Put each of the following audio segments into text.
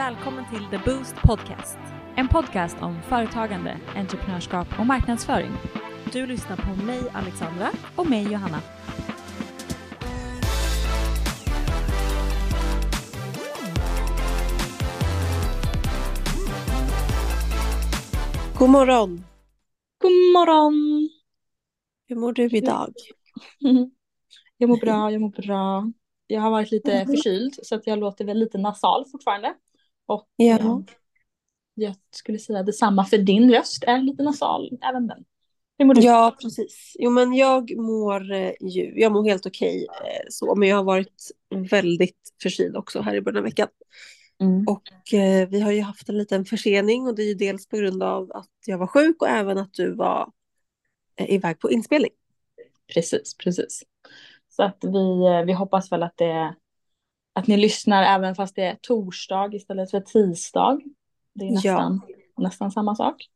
Välkommen till The Boost Podcast. En podcast om företagande, entreprenörskap och marknadsföring. Du lyssnar på mig Alexandra och mig Johanna. God morgon! God morgon! Hur mår du idag? Jag mår bra, jag mår bra. Jag har varit lite Mm. förkyld så att jag låter väl lite nasal fortfarande. Och Ja. jag skulle säga detsamma för din röst är lite nasal, även den. Hur mår du? Ja, precis. Jo, men jag mår eh, ju, jag mår helt okej eh, så, men jag har varit väldigt förkyld också här i början av veckan. Mm. Och eh, vi har ju haft en liten försening och det är ju dels på grund av att jag var sjuk och även att du var eh, iväg på inspelning. Precis, precis. Så att vi, eh, vi hoppas väl att det att ni lyssnar även fast det är torsdag istället för tisdag. Det är Ja. nästan, nästan samma sak.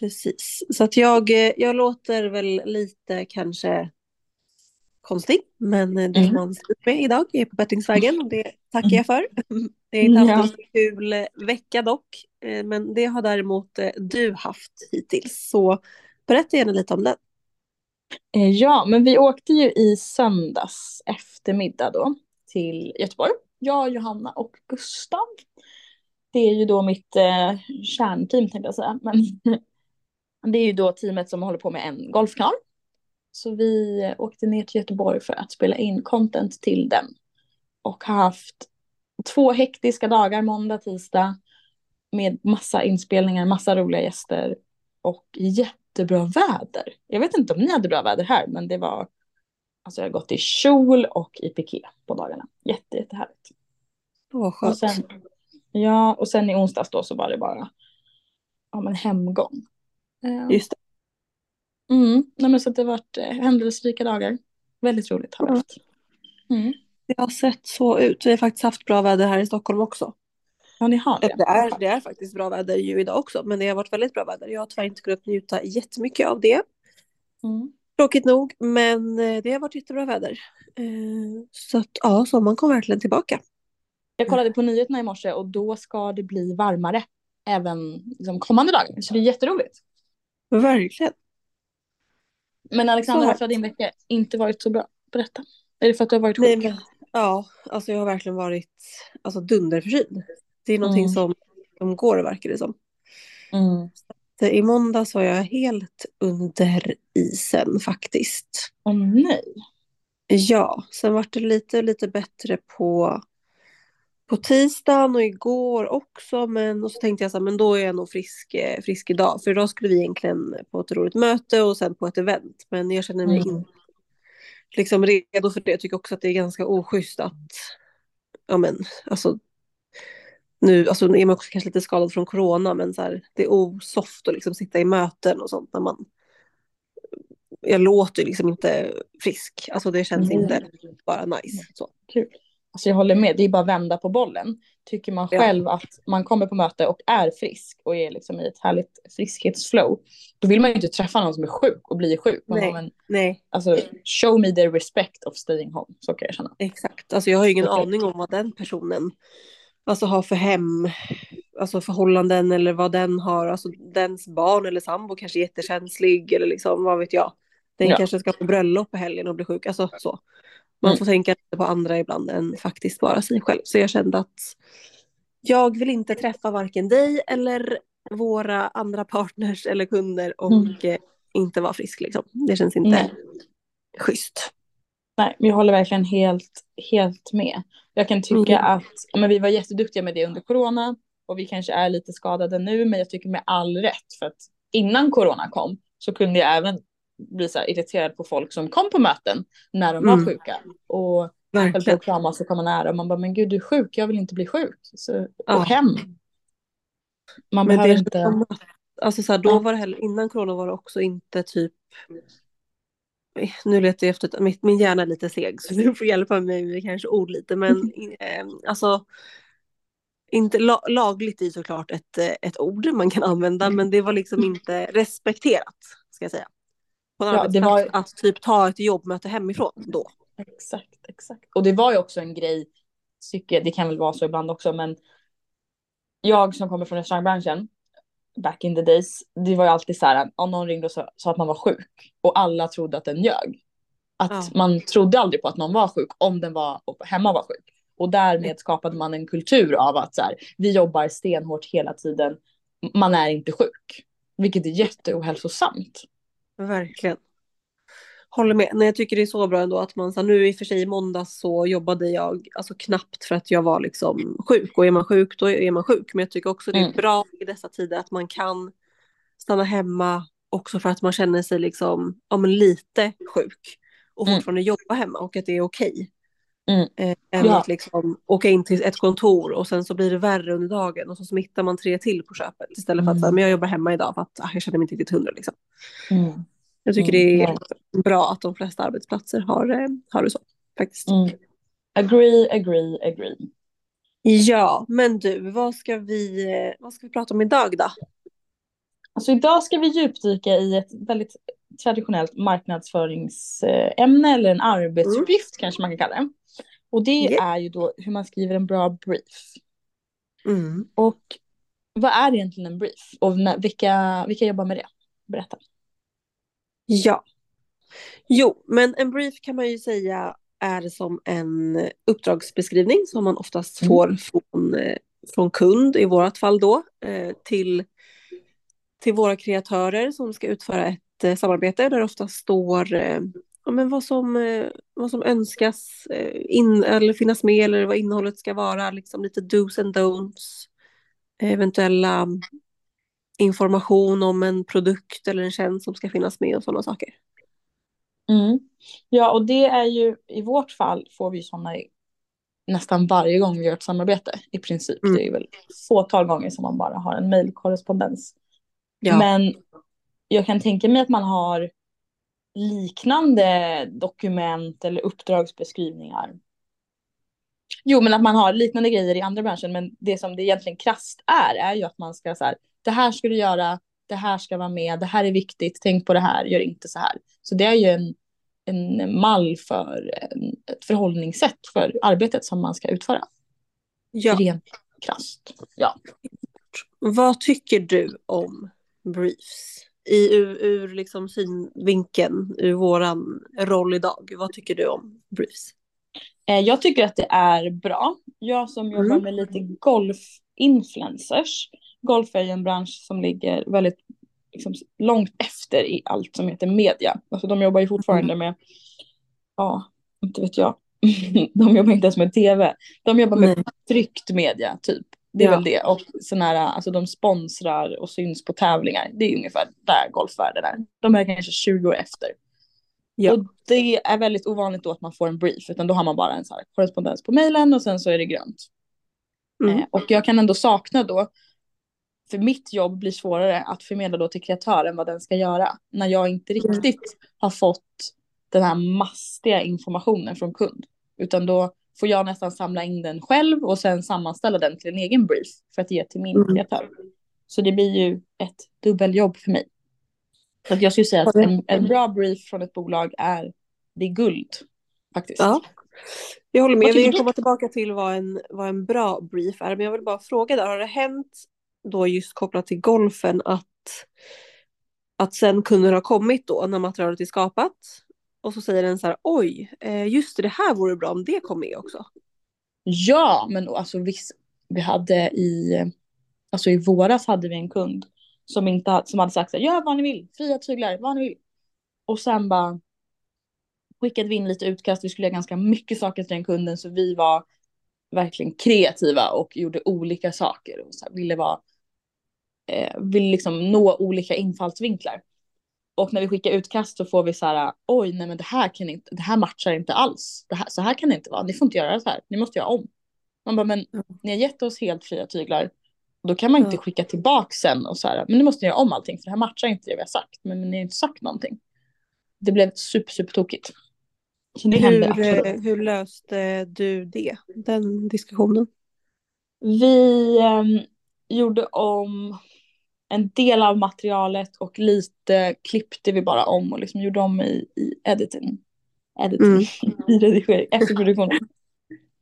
Precis. Så att jag, eh, jag låter väl lite kanske konstig, men eh, det Mm. man ut med idag. Är på bättringsvägen och det tackar jag för. Det har inte Ja. haft en så kul eh, vecka dock, men det har däremot du haft hittills. Så berätta gärna lite om den. Ja, men vi åkte ju i söndags eftermiddag då till Göteborg. Jag, Johanna och Gustav. Det är ju då mitt eh, kärnteam tänkte jag säga. Men det är ju då teamet som håller på med en golfkanal. Så vi åkte ner till Göteborg för att spela in content till den. Och har haft två hektiska dagar, måndag, tisdag. Med massa inspelningar, massa roliga gäster. Och jättebra väder. Jag vet inte om ni hade bra väder här, men det var... Alltså jag har gått i kjol och i piké på dagarna. Jätte, jättehärligt. Åh, Och skönt. sen, ja, och sen i onsdags då så var det bara ja, men hemgång. Just det. Mm, nej, men så det har varit eh, händelserika dagar. Väldigt roligt har Ja. haft. Mm. Det har sett så ut. Vi har faktiskt haft bra väder här i Stockholm också. Ja, ni har det. Det är, det är faktiskt bra väder ju idag också, men det har varit väldigt bra väder. Jag har tyvärr inte kunnat njuta jättemycket av det. Mm. Tråkigt nog, men eh, det har varit jättebra väder. Eh, Så att ja, sommaren kom verkligen tillbaka. Jag kollade på nyheterna i morse och då ska det bli varmare även liksom, kommande dagar. Så det är jätteroligt. Verkligen. Men Alexandra, varför har din vecka inte varit så bra? Berätta. Är det för att du har varit Nej, sjuk? men, ja, alltså jag har verkligen varit alltså, dunderförkyld. Det är någonting Mm. som, som går, verkar det som. Mm. Så I måndags var jag helt under isen faktiskt. Åh nej. Ja, sen var det lite, lite bättre på, på tisdagen och igår också. Men och så tänkte jag så här, men då är jag nog frisk, eh, frisk idag. För idag skulle vi egentligen på ett roligt möte och sen på ett event. Men jag känner mig Mm. inte liksom redo för det. Jag tycker också att det är ganska oschysst att, ja men, alltså, nu, alltså nu är man också kanske lite skadad från corona, men så här, det är osoft att liksom sitta i möten och sånt när man, jag låter liksom inte frisk, alltså det känns Nej. inte bara nice. Så. Kul. Alltså jag håller med, det är bara att vända på bollen. Tycker man Ja. själv att man kommer på möte och är frisk och är liksom i ett härligt friskhetsflow, då vill man ju inte träffa någon som är sjuk och blir sjuk. Man Nej. men, Nej, alltså, show me the respect of staying home, så kan jag känna. exakt. Alltså jag har ju ingen Okej. aning om vad den personen alltså, har för hem, alltså förhållanden eller vad den har, alltså dens barn eller sambo kanske är jättekänslig eller liksom, vad vet jag. Den Ja. kanske ska på bröllop på helgen och bli sjuk, alltså så. Man Mm. får tänka lite på andra ibland än faktiskt bara sig själv. Så jag kände att jag vill inte träffa varken dig eller våra andra partners eller kunder och Mm. eh, inte vara frisk liksom. Det känns inte Nej. schysst. Nej, men jag håller verkligen helt, helt med. Jag kan tycka Mm. att men vi var jätteduktiga med det under corona och vi kanske är lite skadade nu, men jag tycker med all rätt för att innan corona kom så kunde jag även bli så irriterad på folk som kom på möten när de var Mm. sjuka och höll på att kramas och komma nära och man bara, men gud du är sjuk, jag vill inte bli sjuk. Så, Ja. och hem. Man Men behöver inte... alltså så här, då var det heller, innan corona var det också inte typ nu letar jag efter, mitt, min hjärna är lite seg så du får hjälpa mig med kanske ord lite men eh, alltså inte la, lagligt är såklart ett, eh, ett ord man kan använda men det var liksom inte respekterat ska jag säga. På en Ja, det var- att typ ta ett jobbmöte hemifrån då. Exakt, exakt. Och det var ju också en grej, jag, det kan väl vara så ibland också, men jag som kommer från restaurangbranschen, back in the days, det var ju alltid så här, om någon ringde och sa, sa att man var sjuk och alla trodde att den ljög. Att Ja. man trodde aldrig på att någon var sjuk om den var hemma var sjuk. Och därmed skapade man en kultur av att så här, vi jobbar stenhårt hela tiden, man är inte sjuk. Vilket är jätteohälsosamt. Verkligen. Håller med. Nej, jag tycker det är så bra ändå att man, så nu i och för sig i måndags så jobbade jag alltså knappt för att jag var liksom sjuk och är man sjuk då är man sjuk. Men jag tycker också det är Mm. bra i dessa tider att man kan stanna hemma också för att man känner sig liksom, ja men lite sjuk och Mm. fortfarande jobba hemma och att det är okej. Mm. Än Ja. att liksom åka in till ett kontor och sen så blir det värre under dagen och så smittar man tre till på köpet istället för att Mm. säga, men jag jobbar hemma idag för att ah, jag känner mig inte riktigt hundra liksom. Mm. Jag tycker Mm, det är bra att de flesta arbetsplatser har, eh, har det så faktiskt. Mm. Agree, agree, agree. Ja, men du, vad ska vi, eh, vad ska vi prata om idag då? Alltså idag ska vi djupdyka i ett väldigt traditionellt marknadsföringsämne eller en arbetsuppgift kanske man kan kalla det. Och det Yeah. är ju då hur man skriver en bra brief. Mm. Och vad är egentligen en brief? Och vilka, vilka jobbar med det? Berätta. Ja. Jo, men en brief kan man ju säga är som en uppdragsbeskrivning som man oftast Mm. får från, eh, från kund, i vårat fall då, eh, till, till våra kreatörer som ska utföra ett eh, samarbete där det ofta står ja, men vad, som, vad som önskas in, eller finnas med eller vad innehållet ska vara, liksom lite dos and don'ts, eventuella information om en produkt eller en tjänst som ska finnas med och sådana saker. Mm. Ja, och det är ju i vårt fall får vi sådana nästan varje gång vi gör ett samarbete i princip. Mm. Det är väl fåtal gånger som man bara har en mejlkorrespondens. Ja. Men jag kan tänka mig att man har liknande dokument eller uppdragsbeskrivningar. Jo, men att man har liknande grejer i andra branscher. Men det som det egentligen krasst är, är ju att man ska så här, det här ska du göra, det här ska vara med, det här är viktigt, tänk på det här, gör inte så här. Så det är ju en, en mall för en, ett förhållningssätt för arbetet som man ska utföra. ja. Rent krasst. Ja. Vad tycker du om briefs? I, ur, ur liksom synvinkeln, ur våran roll idag. Vad tycker du om briefs? Eh, Jag tycker att det är bra. Jag som jobbar Mm. med lite golf-influencers. Golf är ju en bransch som ligger väldigt liksom, långt efter i allt som heter media. Alltså de jobbar ju fortfarande Mm. med, ja, inte vet jag. De jobbar inte ens med tv. De jobbar med Nej. tryckt media typ. Det är Ja. väl det. Och sån här, alltså de sponsrar och syns på tävlingar. Det är ungefär där golfvärlden är. De är kanske 20 år efter. Ja. Och det är väldigt ovanligt då att man får en brief, utan då har man bara en så här korrespondens på mejlen och sen så är det grönt. Mm. Eh, och jag kan ändå sakna då, för mitt jobb blir svårare att förmedla då till kreatören vad den ska göra. När jag inte riktigt har fått den här mastiga informationen från kund. Utan då får jag nästan samla in den själv och sen sammanställa den till en egen brief för att ge till min Mm. kreatör. Så det blir ju ett dubbeljobb för mig. Så att jag skulle säga att en, en bra brief från ett bolag är, det är guld. Faktiskt. Ja. Jag håller med. Vi kan komma tillbaka till vad en, vad en bra brief är. Men jag vill bara fråga där. Har det hänt då just kopplat till golfen att, att sen kunder har kommit då när materialet är skapat och så säger den så här oj, eh, just det, här vore bra om det kom med också. Ja, men alltså visst, vi hade i, alltså i våras hade vi en kund som, inte, hade- som hade sagt så här, gör vad ni vill, fria tyglar, vad ni vill. Och sen bara skickade vi in lite utkast, vi skulle göra ganska mycket saker till den kunden så vi var verkligen kreativa och gjorde olika saker och så här, ville vara, eh, ville liksom nå olika infallsvinklar. Och när vi skickar utkast så får vi så här, oj nej men det här kan inte, det här matchar inte alls. Det här, så här kan det inte vara, ni får inte göra så här, ni måste göra om. Man bara, men ni har gett oss helt fria tyglar. Då kan man inte skicka tillbaka sen och så här, men nu måste ni göra om allting för det här matchar inte det vi har sagt. Men, men ni har inte sagt någonting. Det blev super, super tokigt. Så det hände Hur, absolut. eh, hur löste du det, den diskussionen? Vi ehm, gjorde om en del av materialet och lite klippte vi bara om och liksom gjorde om i, i editing. Editing, Mm. i redigering, efterproduktionen.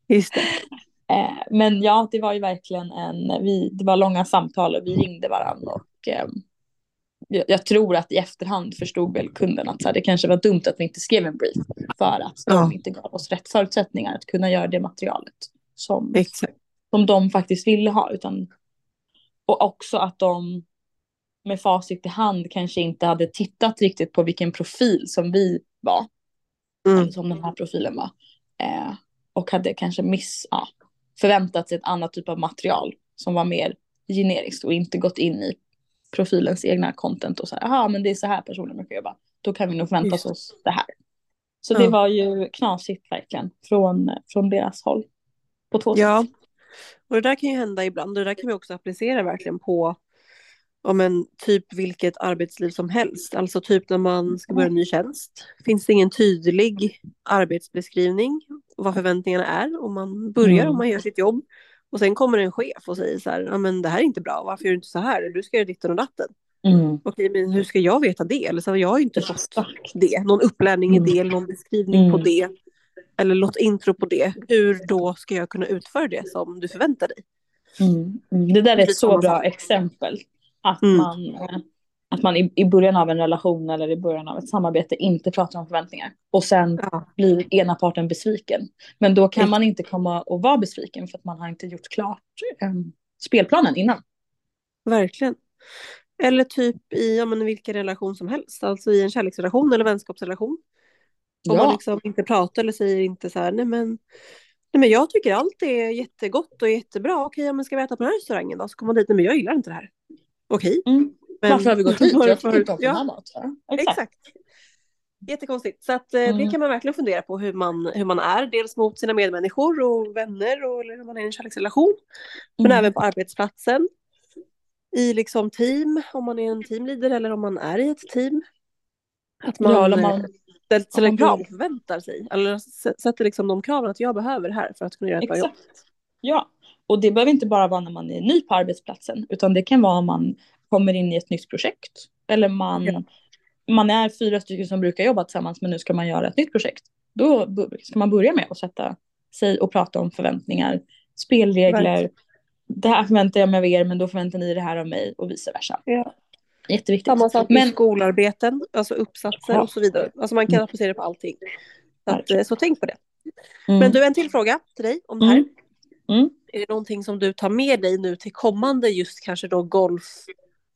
Just det. Eh, men ja, det var ju verkligen en, vi, det var långa samtal och vi ringde varandra och eh, jag, jag, tror att i efterhand förstod väl kunden att så här, det kanske var dumt att vi inte skrev en brief för att ja. de inte gav oss rätt förutsättningar att kunna göra det materialet som, som de faktiskt ville ha. Utan, och också att de med facit i hand kanske inte hade tittat riktigt på vilken profil som vi var. Mm. Som den här profilen var. Eh, och hade kanske miss, ja, förväntat sig ett annat typ av material som var mer generiskt och inte gått in i profilens egna content och så här, jaha men det är så här personen brukar jobba, då kan vi nog förvänta oss det här. Så ja. det var ju knasigt verkligen från, från deras håll. På två ja. sätt. Och det där kan ju hända ibland och det där kan vi också applicera verkligen på om en typ vilket arbetsliv som helst. Alltså typ när man ska börja en ny tjänst. Finns det ingen tydlig arbetsbeskrivning vad förväntningarna är om man börjar, mm. om man gör sitt jobb. Och sen kommer en chef och säger så här, ja men det här är inte bra, varför gör du inte så här? Du ska göra ditten och datten. Mm. Okej, men hur ska jag veta det? Eller så, jag har ju inte fått det, någon upplärning mm. i det, någon beskrivning mm. på det. Eller något intro på det. Hur då ska jag kunna utföra det som du förväntar dig? Mm. mm. Det där är ett så bra exempel. Att mm. man, att man i, i början av en relation eller i början av ett samarbete inte pratar om förväntningar. Och sen ja. blir ena parten besviken. Men då kan man inte komma och vara besviken för att man har inte gjort klart um, spelplanen innan. Verkligen. Eller typ i ja, men vilken relation som helst. Alltså i en kärleksrelation eller vänskapsrelation. Om ja. man liksom inte pratar eller säger inte så här, nej men, nej men jag tycker allt är jättegott och jättebra. Okej, ja, men ska vi äta på den här restaurangen då? Så kommer man dit, nej men jag gillar inte det här. Okej. Mm. Men... Varför har vi gått hit? Jag tycker inte om ja. här maten. Exakt. Exakt. Jättekonstigt. Så att, eh, mm. det kan man verkligen fundera på hur man, hur man är. Dels mot sina medmänniskor och vänner och eller hur man är i en kärleksrelation. Men mm. även på arbetsplatsen. I liksom team, om man är en teamleader eller om man är i ett team. Att man, ja, man eh, ställer krav, förväntar sig. Eller sätter liksom de kraven att jag behöver det här för att kunna göra ett bra jobb. Ja, och det behöver inte bara vara när man är ny på arbetsplatsen. Utan det kan vara om man kommer in i ett nytt projekt. Eller man, ja. man är fyra stycken som brukar jobba tillsammans men nu ska man göra ett nytt projekt. Då ska man börja med att sätta sig och prata om förväntningar, spelregler. Right. Det här förväntar jag mig av er men då förväntar ni det här av mig och vice versa. Ja. Jätteviktigt. Samma sak med men... skolarbeten, alltså uppsatser ja. och så vidare. Alltså man kan mm. applicera det på allting. Så, att, eh, så tänk på det. Mm. Men du, en till fråga till dig om det här. Mm. Mm. Är det någonting som du tar med dig nu till kommande just kanske då golf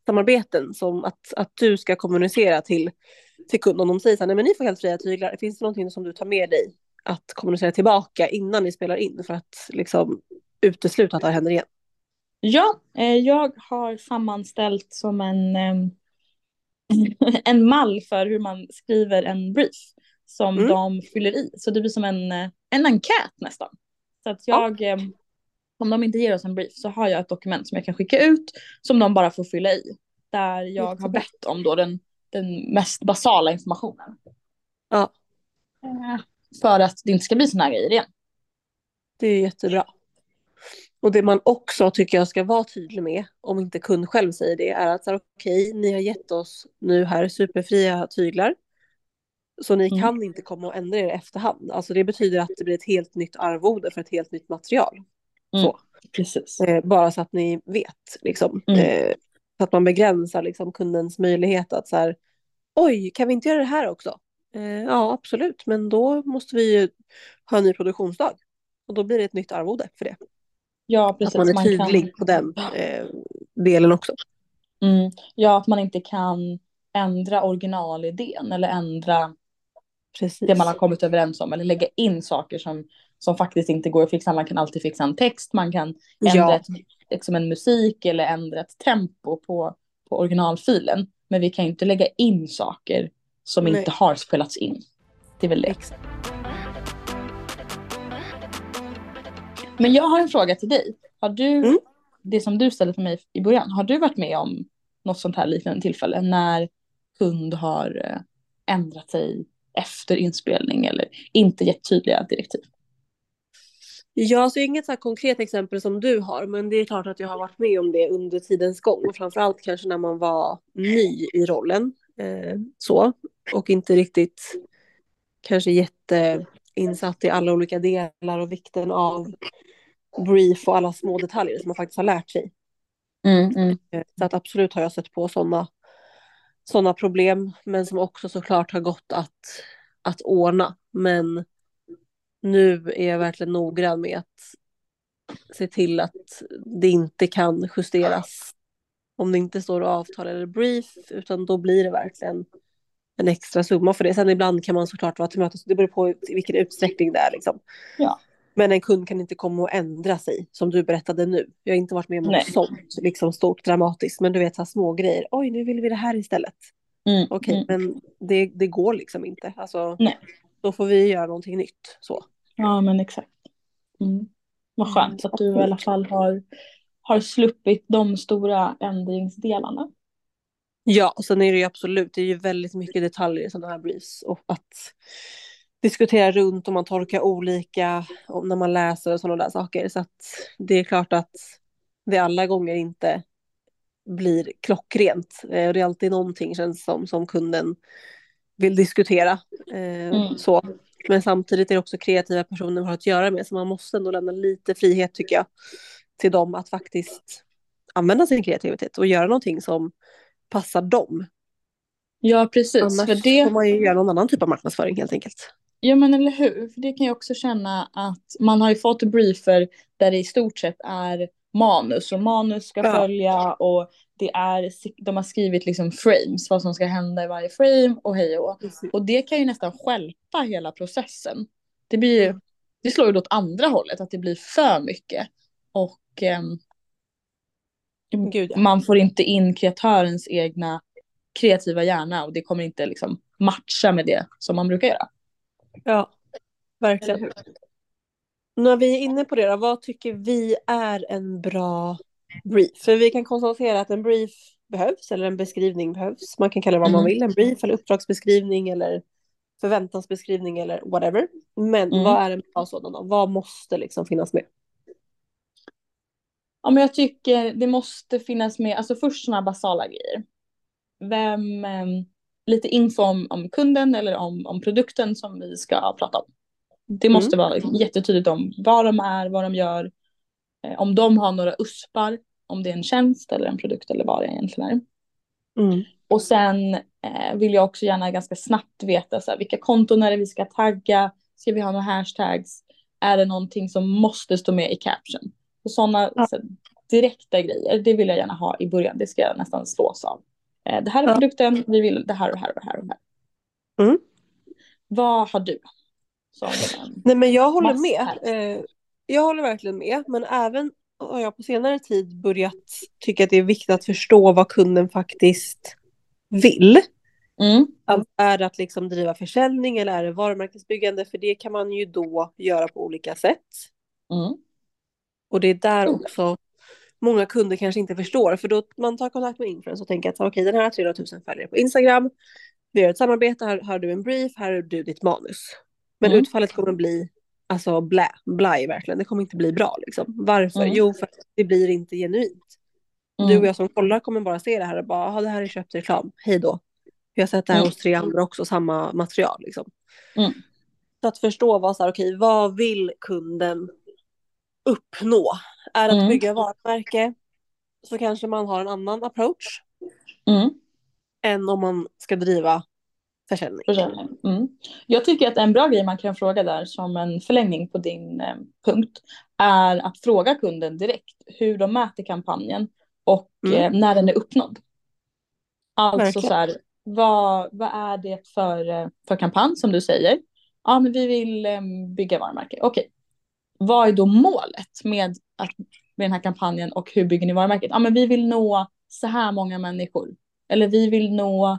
samarbeten som att, att du ska kommunicera till, till kunden. Om de säger så här, nej men ni får helt fria tyglar. Finns det någonting som du tar med dig att kommunicera tillbaka innan ni spelar in för att liksom utesluta att det här händer igen? Ja, eh, jag har sammanställt som en, en mall för hur man skriver en brief som mm. de fyller i. Så det blir som en, eh, en enkät nästan. Så att jag, ja om de inte ger oss en brief så har jag ett dokument som jag kan skicka ut som de bara får fylla i. Där jag har bett om då den, den mest basala informationen. Ja. Eh, för att det inte ska bli sådana här grejer igen. Det är jättebra. Och det man också tycker jag ska vara tydlig med, om inte kund själv säger det, är att okej, okay, ni har gett oss nu här superfria tyglar. Så ni mm. kan inte komma och ändra er i efterhand. Alltså det betyder att det blir ett helt nytt arvode för ett helt nytt material. Mm. Precis. Eh, bara så att ni vet, liksom. Mm. Eh, så att man begränsar liksom, kundens möjlighet att så här, oj, kan vi inte göra det här också? Eh, ja, absolut, men då måste vi ju ha en ny produktionsdag. Och då blir det ett nytt arvode för det. Ja, precis. Att man är tydlig man kan... på den eh, delen också. Mm. Ja, att man inte kan ändra originalidén eller ändra Precis. det man har kommit överens om eller lägga in saker som som faktiskt inte går att fixa. Man kan alltid fixa en text, man kan ändra ja. ett, liksom en musik eller ändra ett tempo på, på originalfilen. Men vi kan ju inte lägga in saker som Nej. inte har spelats in. Det är väl det. Men jag har en fråga till dig. Har du, mm. det som du ställde för mig i början, har du varit med om något sånt här liknande tillfälle när kund har eh, ändrat sig efter inspelning eller inte gett tydliga direktiv? Ja, alltså inget så konkret exempel som du har, men det är klart att jag har varit med om det under tidens gång. Framförallt kanske när man var ny i rollen. Eh, så. Och inte riktigt kanske jätteinsatt i alla olika delar och vikten av brief och alla små detaljer som man faktiskt har lärt sig. Mm, mm. Eh, Så att absolut har jag sett på sådana såna problem, men som också såklart har gått att, att ordna. Men nu är jag verkligen noggrann med att se till att det inte kan justeras om det inte står avtal eller brief, utan då blir det verkligen en extra summa för det. Sen ibland kan man såklart vara till mötes, det beror på i vilken utsträckning det är liksom. Ja. Men en kund kan inte komma och ändra sig, som du berättade nu. Jag har inte varit med om något sånt, liksom stort dramatiskt, men du vet så här små grejer. Oj, nu vill vi det här istället. Mm, Okej, mm. men det, det går liksom inte. Alltså, Nej. då får vi göra någonting nytt. Så. Ja, men exakt. Mm. Vad skönt att du i alla fall har, har sluppit de stora ändringsdelarna. Ja, och sen är det ju absolut, det är ju väldigt mycket detaljer i sådana här briefs och att diskutera runt och man tolkar olika om när man läser och sådana där saker. Så att det är klart att det alla gånger inte blir klockrent. Eh, och det är alltid någonting känns som, som kunden vill diskutera. Eh, Mm. så. Men samtidigt är det också kreativa personer vi har att göra med, så man måste ändå lämna lite frihet tycker jag till dem att faktiskt använda sin kreativitet och göra någonting som passar dem. Ja, precis. Annars För det, får man ju göra någon annan typ av marknadsföring helt enkelt. ja, men eller hur? För det kan jag också känna att man har ju fått briefer där det i stort sett är manus och manus ska Ja. följa och det är, de har skrivit liksom frames, vad som ska hända i varje frame och hej och Och det kan ju nästan stjälpa hela processen. Det blir ju, det slår ju åt andra hållet, att det blir för mycket. Och ehm, Gud, ja. man får inte in kreatörens egna kreativa hjärna och det kommer inte liksom matcha med det som man brukar göra. Ja, verkligen. När vi är inne på det då, vad tycker vi är en bra brief? För vi kan konstatera att en brief behövs, eller en beskrivning behövs. Man kan kalla det vad man Mm. vill, en brief eller uppdragsbeskrivning eller förväntansbeskrivning eller whatever. Men Mm. vad är en bra sådan då? Vad måste liksom finnas med? Ja, men jag tycker det måste finnas med, alltså först sådana basala grejer. Vem, ehm, lite info om, om kunden eller om, om produkten som vi ska prata om. Det måste vara jättetydligt om vad de är, vad de gör, eh, om de har några uspar, om det är en tjänst eller en produkt eller vad det egentligen är. Mm. Och sen eh, vill jag också gärna ganska snabbt veta så här, vilka konton är det vi ska tagga, ska vi ha några hashtags, är det någonting som måste stå med i caption? Och sådana Ja. så direkta grejer, det vill jag gärna ha i början, det ska jag nästan slås av. Eh, det här är produkten, vi vill det här och det här och här. Och här. Mm. Vad har du? Som, Nej men jag håller med. Eh, jag håller verkligen med. Men även har jag på senare tid börjat tycka att det är viktigt att förstå vad kunden faktiskt vill. mm, Alltså, är det att liksom driva försäljning eller är det varumärkesbyggande? För det kan man ju då göra på olika sätt. mm, Och det är där Mm. också många kunder kanske inte förstår. För då man tar kontakt med influencers och tänker att okej den här har 300 000 följare på Instagram. Vi har ett samarbete, här har du en brief, här har du ditt manus. Men Mm. utfallet kommer bli alltså blä, blaj verkligen. Det kommer inte bli bra liksom. Varför? Mm. Jo, för att det blir inte genuint. Du och mm, jag som kollar kommer bara se det här och bara, "Jaha, det här är köpt reklam, hej då. Vi har sett det här Mm. hos tre andra också, samma material liksom. Mm. Så att förstå vad så här, okej, vad vill kunden uppnå? Är att Mm. bygga varumärke så kanske man har en annan approach mm. än om man ska driva försäljning. Försäljning. Mm. Jag tycker att en bra grej man kan fråga där som en förlängning på din eh, punkt är att fråga kunden direkt hur de mäter kampanjen och Mm. eh, när den är uppnådd. Alltså Verkligen. så här, vad, vad är det för, eh, för kampanj som du säger? Ja, men vi vill eh, bygga varumärke. Okej. Vad är då målet med, att, med den här kampanjen och hur bygger ni varumärket? Ja, men vi vill nå så här många människor. Eller vi vill nå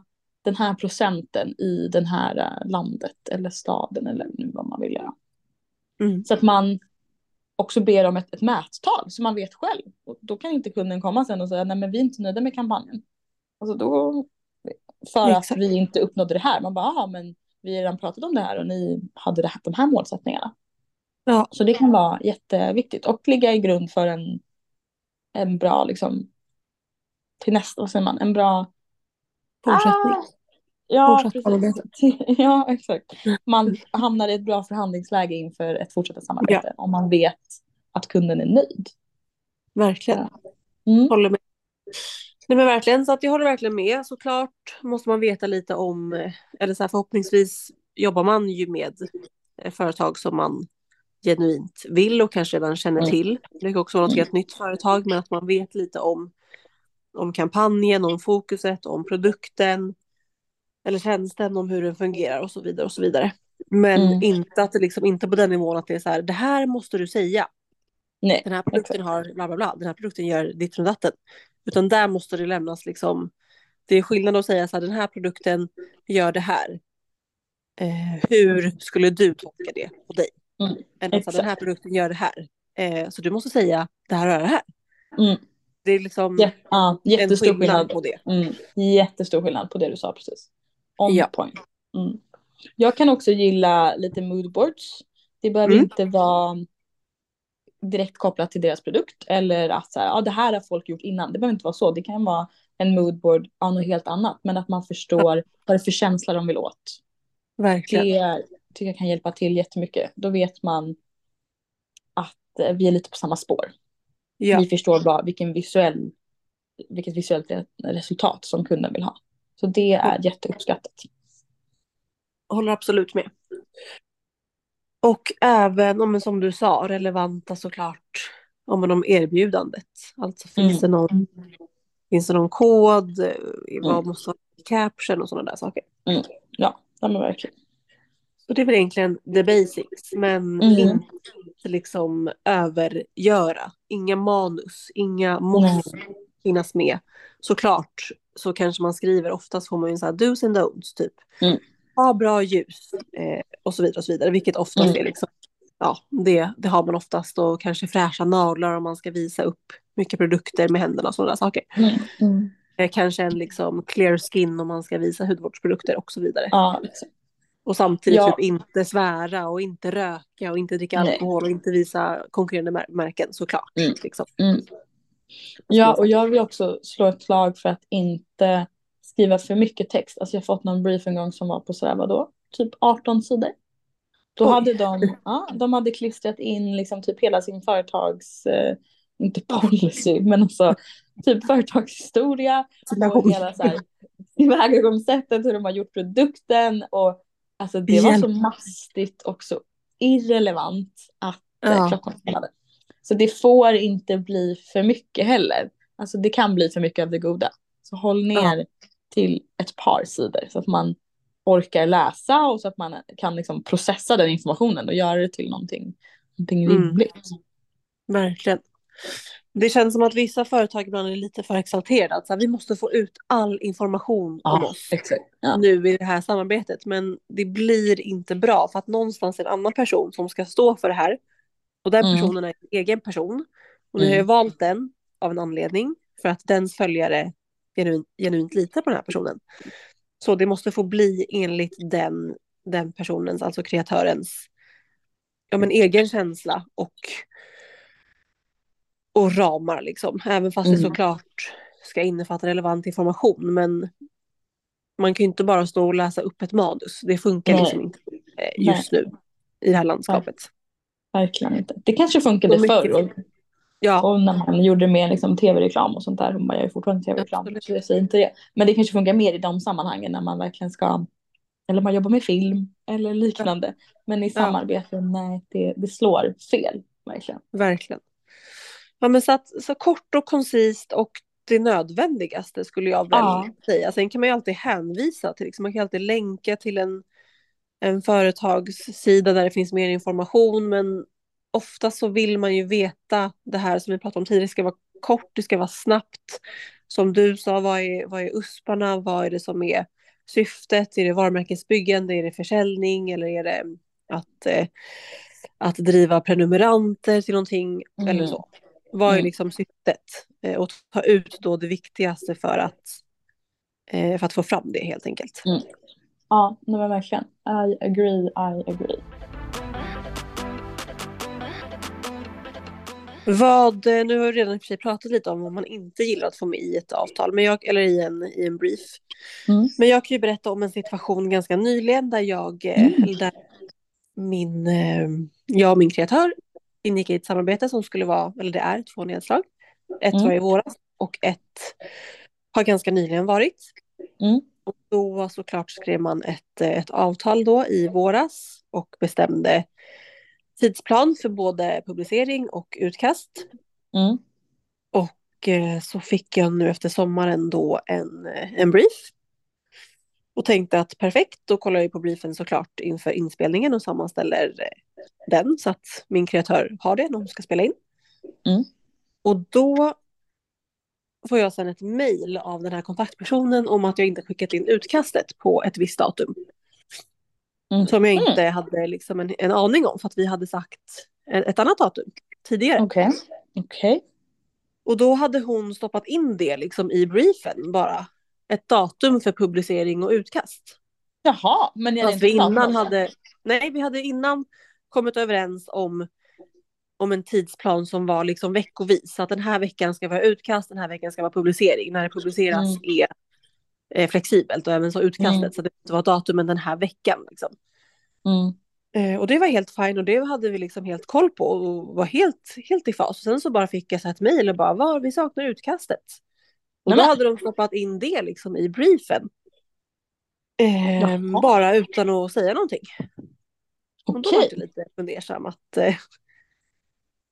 den här procenten i den här eh, landet eller staden eller nu vad man vill göra. Mm. Så att man också ber om ett, ett mättal så man vet själv. Och då kan inte kunden komma sen och säga nej men vi är inte nöjda med kampanjen. Alltså då, för att Exakt. vi inte uppnådde det här. Man bara, "Jaha, men vi har redan pratat om det här och ni hade det här, de här målsättningarna. Ja. Så det kan vara jätteviktigt och ligga i grund för en, en bra, liksom, till nästa, vad säger man, en bra Fortsättning. Ah, ja, ja, exakt. Man hamnar i ett bra förhandlingsläge inför ett fortsatt samarbete om man vet att kunden är nöjd. Verkligen. Mm. Håller med. Nej men verkligen, så att jag håller verkligen med. Såklart måste man veta lite om, eh, eller så här, förhoppningsvis jobbar man ju med eh, företag som man genuint vill och kanske redan känner Mm. till. Det kan också vara något helt nytt företag, men att man vet lite om, om kampanjen, om fokuset, om produkten eller tjänsten, om hur den fungerar och så vidare och så vidare. Men Mm. inte att det liksom inte på den nivån att det är så här, det här måste du säga. Nej, Den här produkten har bla bla bla, den här produkten gör ditt och datten. Utan där måste det lämnas liksom, det är skillnad att säga så här, den här produkten gör det här. Eh, hur skulle du tolka det på dig? Mm, här, exakt. den här produkten gör det här. Eh, så du måste säga det här och det här. Mm. Det är liksom Ja, ja, en jättestor skillnad skillnad. på det. Mm, jättestor skillnad på det du sa precis. On Ja. point. Mm. Jag kan också gilla lite moodboards. Det behöver Mm. inte vara direkt kopplat till deras produkt eller att så här, ja, det här har folk gjort innan. Det behöver inte vara så. Det kan vara en moodboard av något helt annat. Men att man förstår vad det är för känsla de vill åt. Verkligen. Det tycker jag kan hjälpa till jättemycket. Då vet man att eh, vi är lite på samma spår. Ja, Vi förstår bara vilken visuell, vilket visuellt re- resultat som kunden vill ha. Så det är jätteuppskattat. håller absolut med. Och även om, som du sa, relevanta såklart om, om erbjudandet. Alltså finns, Mm. det någon, finns det någon kod, eh, vad Mm. måste vara i caption och sådana där saker. Ja, ja men verkligen. Så det är väl egentligen the basics, men Mm. inte liksom övergöra. Inga manus, inga måste finnas med. Såklart så kanske man skriver, oftast får man ju så här dos and don'ts typ. Mm. Ha bra ljus eh, och så vidare och så vidare, vilket oftast Mm. är liksom, ja det, det har man oftast och kanske fräscha naglar om man ska visa upp mycket produkter med händerna och sådana saker. Mm. Mm. Eh, kanske en liksom clear skin om man ska visa hudvårdsprodukter och så vidare. Ja, exakt. Och samtidigt Ja. typ inte svära och inte röka och inte dricka Nej. alkohol och inte visa konkurrerande mär- märken såklart. Mm. Liksom. Ja, och jag vill också slå ett slag för att inte skriva för mycket text. Alltså jag har fått någon brief en gång som var på sådär, vadå? Typ 18 sidor. Då Oj. hade de, ja, de hade klistrat in liksom typ hela sin företags, eh, inte policy, men alltså typ företagshistoria och hela så här tillvägagångssättet, hur de har gjort produkten och alltså det var så mastigt och så irrelevant att eh, Ja. klockan spelade. Så det får inte bli för mycket heller. Alltså det kan bli för mycket av det goda. Så håll ner till ett par sidor så att man orkar läsa och så att man kan liksom processa den informationen och göra det till någonting, någonting Mm. rimligt. Verkligen. Det känns som att vissa företag ibland är lite för exalterade. Att så här, vi måste få ut all information om oss. Ja. nu i det här samarbetet. Men det blir inte bra för att någonstans är en annan person som ska stå för det här. Och den Mm. personen är en egen person. Och ni har ju Mm. valt den av en anledning. För att dens följare genuint, genuint litar på den här personen. Så det måste få bli enligt den, den personens, alltså kreatörens, ja men egen känsla och, och ramar liksom. Även fast det Mm. såklart ska innefatta relevant information. Men man kan ju inte bara stå och läsa upp ett manus. Det funkar Nej. liksom inte eh, just nu i det här landskapet. Verkligen inte. Det kanske funkade Så förr och, Ja, och när man gjorde mer liksom tv-reklam och sånt där. Hon bara, jag är fortfarande tv-reklam Absolut. så jag säger inte det. Men det kanske funkar mer i de sammanhangen när man verkligen ska, eller man jobbar med film eller liknande. Men i samarbete, nej, det, det slår fel. Verkligen. verkligen. Ja, men så, att, så kort och koncist och det nödvändigaste skulle jag väl Ja. säga. Sen kan man ju alltid hänvisa till, liksom, man kan alltid länka till en, en företagssida där det finns mer information. Men ofta så vill man ju veta det här som vi pratade om tidigare, det ska vara kort, det ska vara snabbt. Som du sa, vad är, vad är USParna, vad är det som är syftet? Är det varumärkesbyggande, är det försäljning eller är det att, eh, att driva prenumeranter till någonting Mm. eller så? Vad är Mm. liksom syftet? Eh, och ta ut då det viktigaste för att, eh, för att få fram det helt enkelt. Ja, nej, men verkligen. I agree, I agree. Vad, eh, nu har vi redan i pratat lite om vad man inte gillar att få med i ett avtal, men jag, eller i en, i en brief. Mm. Men jag kan ju berätta om en situation ganska nyligen där jag, eh, Mm. där min, eh, jag och min kreatör ingick i ett samarbete som skulle vara, eller det är två nedslag. Ett Mm. var i våras och ett har ganska nyligen varit. Mm. Och då såklart skrev man ett, eh, ett avtal då i våras och bestämde tidsplan för både publicering och utkast. Mm. Och eh, så fick jag nu efter sommaren då en, eh, en brief. Och tänkte att perfekt, då kollar jag på briefen såklart inför inspelningen och sammanställer den så att min kreatör har det när hon ska spela in. Mm. Och då får jag sedan ett mejl av den här kontaktpersonen om att jag inte skickat in utkastet på ett visst datum. Mm. Som jag inte hade liksom en, en aning om för att vi hade sagt ett, annat datum tidigare. Okej. Okej. Och då hade hon stoppat in det liksom i briefen bara. Ett datum för publicering och utkast. Jaha, men hade Fast vi inte pratat innan det? hade, nej vi hade innan kommit överens om, om en tidsplan som var liksom veckovis. Så att den här veckan ska vara utkast, den här veckan ska vara publicering. När det publiceras Mm. är eh, flexibelt och även så utkastet. Mm. Så det inte var datumen den här veckan. Liksom. Mm. Eh, och det var helt fint och det hade vi liksom helt koll på och var helt, helt i fas. Och sen så bara fick jag så ett mejl och bara, var, vi saknar utkastet. Och då hade de stoppat in det liksom i briefen. Eh, bara utan att säga någonting. Och då var Okej. jag lite fundersam att, eh,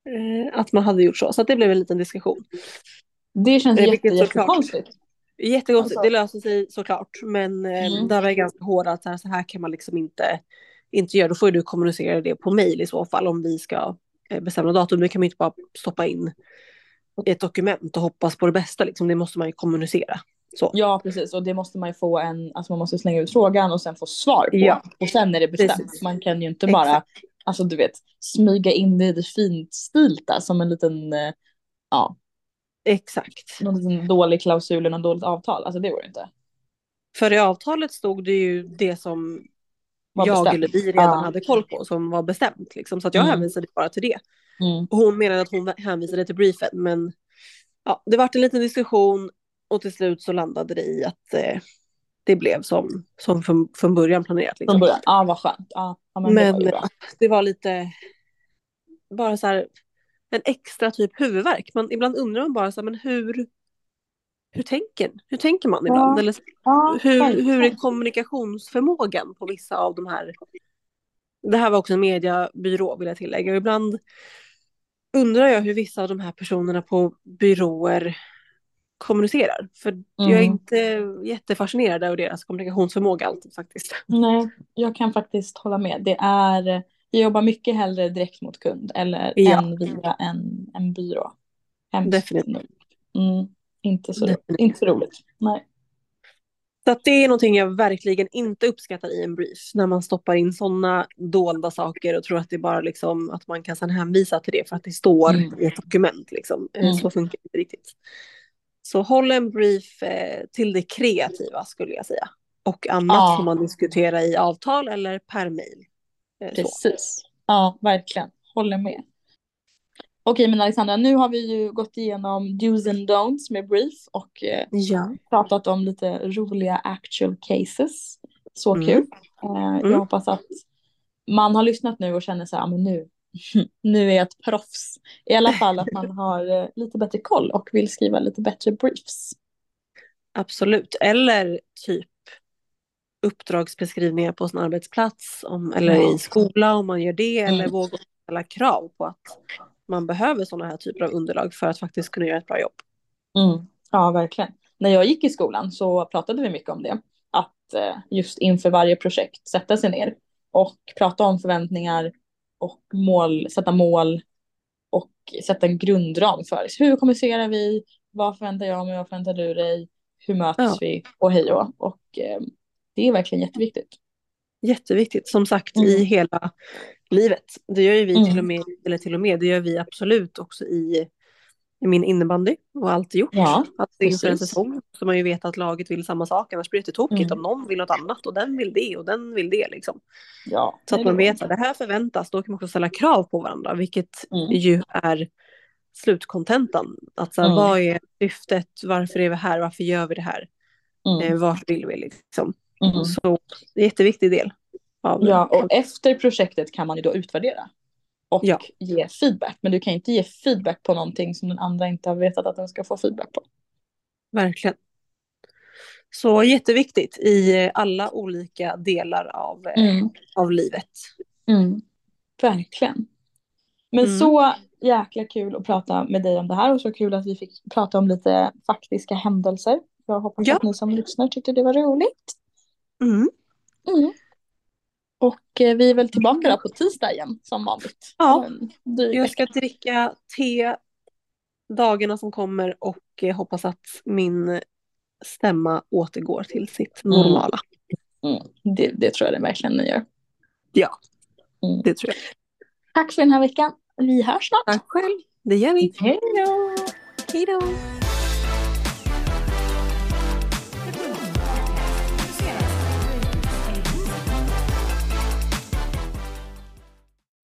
eh, att man hade gjort så. Så det blev en liten diskussion. Det känns Eh, jätte, jättekonstigt. Jättekonstigt, Alltså- det löser sig såklart. Men eh, Mm. där var jag ganska hård att så här, så här kan man liksom inte, inte göra. Då får du kommunicera det på mail i så fall om vi ska eh, bestämma datum. Det kan man inte bara stoppa in ett dokument och hoppas på det bästa. Liksom. Det måste man ju kommunicera. Så. Ja, precis. Och det måste man ju få en, alltså man måste slänga ut frågan och sen få svar på. Ja. Och sen är det bestämt. Precis. Man kan ju inte bara, alltså du vet, smyga in det i det finstilta som en liten, eh, ja, Exakt. någon liten dålig klausul eller något dåligt avtal. Alltså det går inte. För i avtalet stod det ju det som jag bestämt. eller vi redan Ja. hade koll på som var bestämt. Liksom. Så att jag Mm. hänvisade bara till det. Mm. Och hon menade att hon hänvisade till briefen. Men ja, det vart en liten diskussion och till slut så landade det i att eh, det blev som, som från, från början planerat. Liksom. Från början. Ja, vad skönt. Ja, ja men, det var Men det var lite bara så här en extra typ huvudvärk. Man, ibland undrar man bara så här, men hur, hur tänker, hur tänker man ibland? Ja, Eller Ja, hur, hur är kommunikationsförmågan på vissa av de här? Det här var också en mediebyrå vill jag tillägga. Och ibland undrar jag hur vissa av de här personerna på byråer kommunicerar. För jag är Mm. inte jättefascinerad av deras kommunikationsförmåga alltid faktiskt. Nej, jag kan faktiskt hålla med. Det är, jag jobbar mycket hellre direkt mot kund eller Ja. än via en, en byrå. Hemskt Definitivt. Mm, inte, så, Definitivt. inte så roligt. Nej. Så att det är någonting jag verkligen inte uppskattar i en brief. När man stoppar in sådana dolda saker och tror att det bara liksom att man kan sedan hänvisa till det för att det står Mm. i ett dokument. Liksom. Eh, Mm. Så funkar det inte riktigt. Så håll en brief eh, till det kreativa skulle jag säga. Och annat Ja. får man diskutera i avtal eller per mail. Eh, så. Precis. Ja, verkligen. Håller med. Okej, men Alexandra, nu har vi ju gått igenom do's and don'ts med brief och eh, Ja. pratat om lite roliga actual cases. Så Mm. kul. Eh, Mm. Jag hoppas att man har lyssnat nu och känner så här, "Ja, men nu, nu är ett proffs. I alla fall att man har eh, lite bättre koll och vill skriva lite bättre briefs. Absolut. Eller typ uppdragsbeskrivningar på sin arbetsplats om, eller i skola om man gör det. Mm. Eller våga ställa krav på att man behöver sådana här typer av underlag för att faktiskt kunna göra ett bra jobb. Mm. Ja, verkligen. När jag gick i skolan så pratade vi mycket om det. Att eh, just inför varje projekt sätta sig ner och prata om förväntningar och mål, sätta mål och sätta en grundram för hur kommunicerar vi, vad förväntar jag mig, vad förväntar du dig, hur möts Ja. vi och hej och, och eh, det är verkligen jätteviktigt. Jätteviktigt. Som sagt Mm. i hela livet. Det gör ju vi Mm. till och med, eller till och med, det gör vi absolut också i, i min innebandy och alltid gjort. Ja, alltså inför en säsong så man ju vet att laget vill samma sak annars blir det tokigt Mm. om någon vill något annat och den vill det och den vill det liksom. Ja, Så att man vet att det här förväntas, då kan man också ställa krav på varandra, vilket Mm. ju är slutkontentan. Att så här, Mm. vad är syftet, varför är vi här, varför gör vi det här, Mm. eh, vart vill vi liksom. Mm. Så det är en jätteviktig del. Av Ja, och efter projektet kan man ju då utvärdera. Och Ja. ge feedback. Men du kan inte ge feedback på någonting som den andra inte har vetat att den ska få feedback på. Verkligen. Så jätteviktigt i alla olika delar av, eh, Mm. av livet. Mm. Verkligen. Men Mm. så jäkla kul att prata med dig om det här och så kul att vi fick prata om lite faktiska händelser. Jag hoppas Ja. att ni som lyssnar tyckte det var roligt. Mm. Mm. Och eh, vi är väl tillbaka då på tisdag igen som vanligt. Ja. Jag ska dricka te dagarna som kommer och eh, hoppas att min stämma återgår till sitt Mm. normala. Mm. Det, det tror jag det verkligen ni gör. Ja, Mm. det tror jag. Tack för den här veckan. Vi hörs snart. Tack själv. Det gör vi. Hej då! Hej då.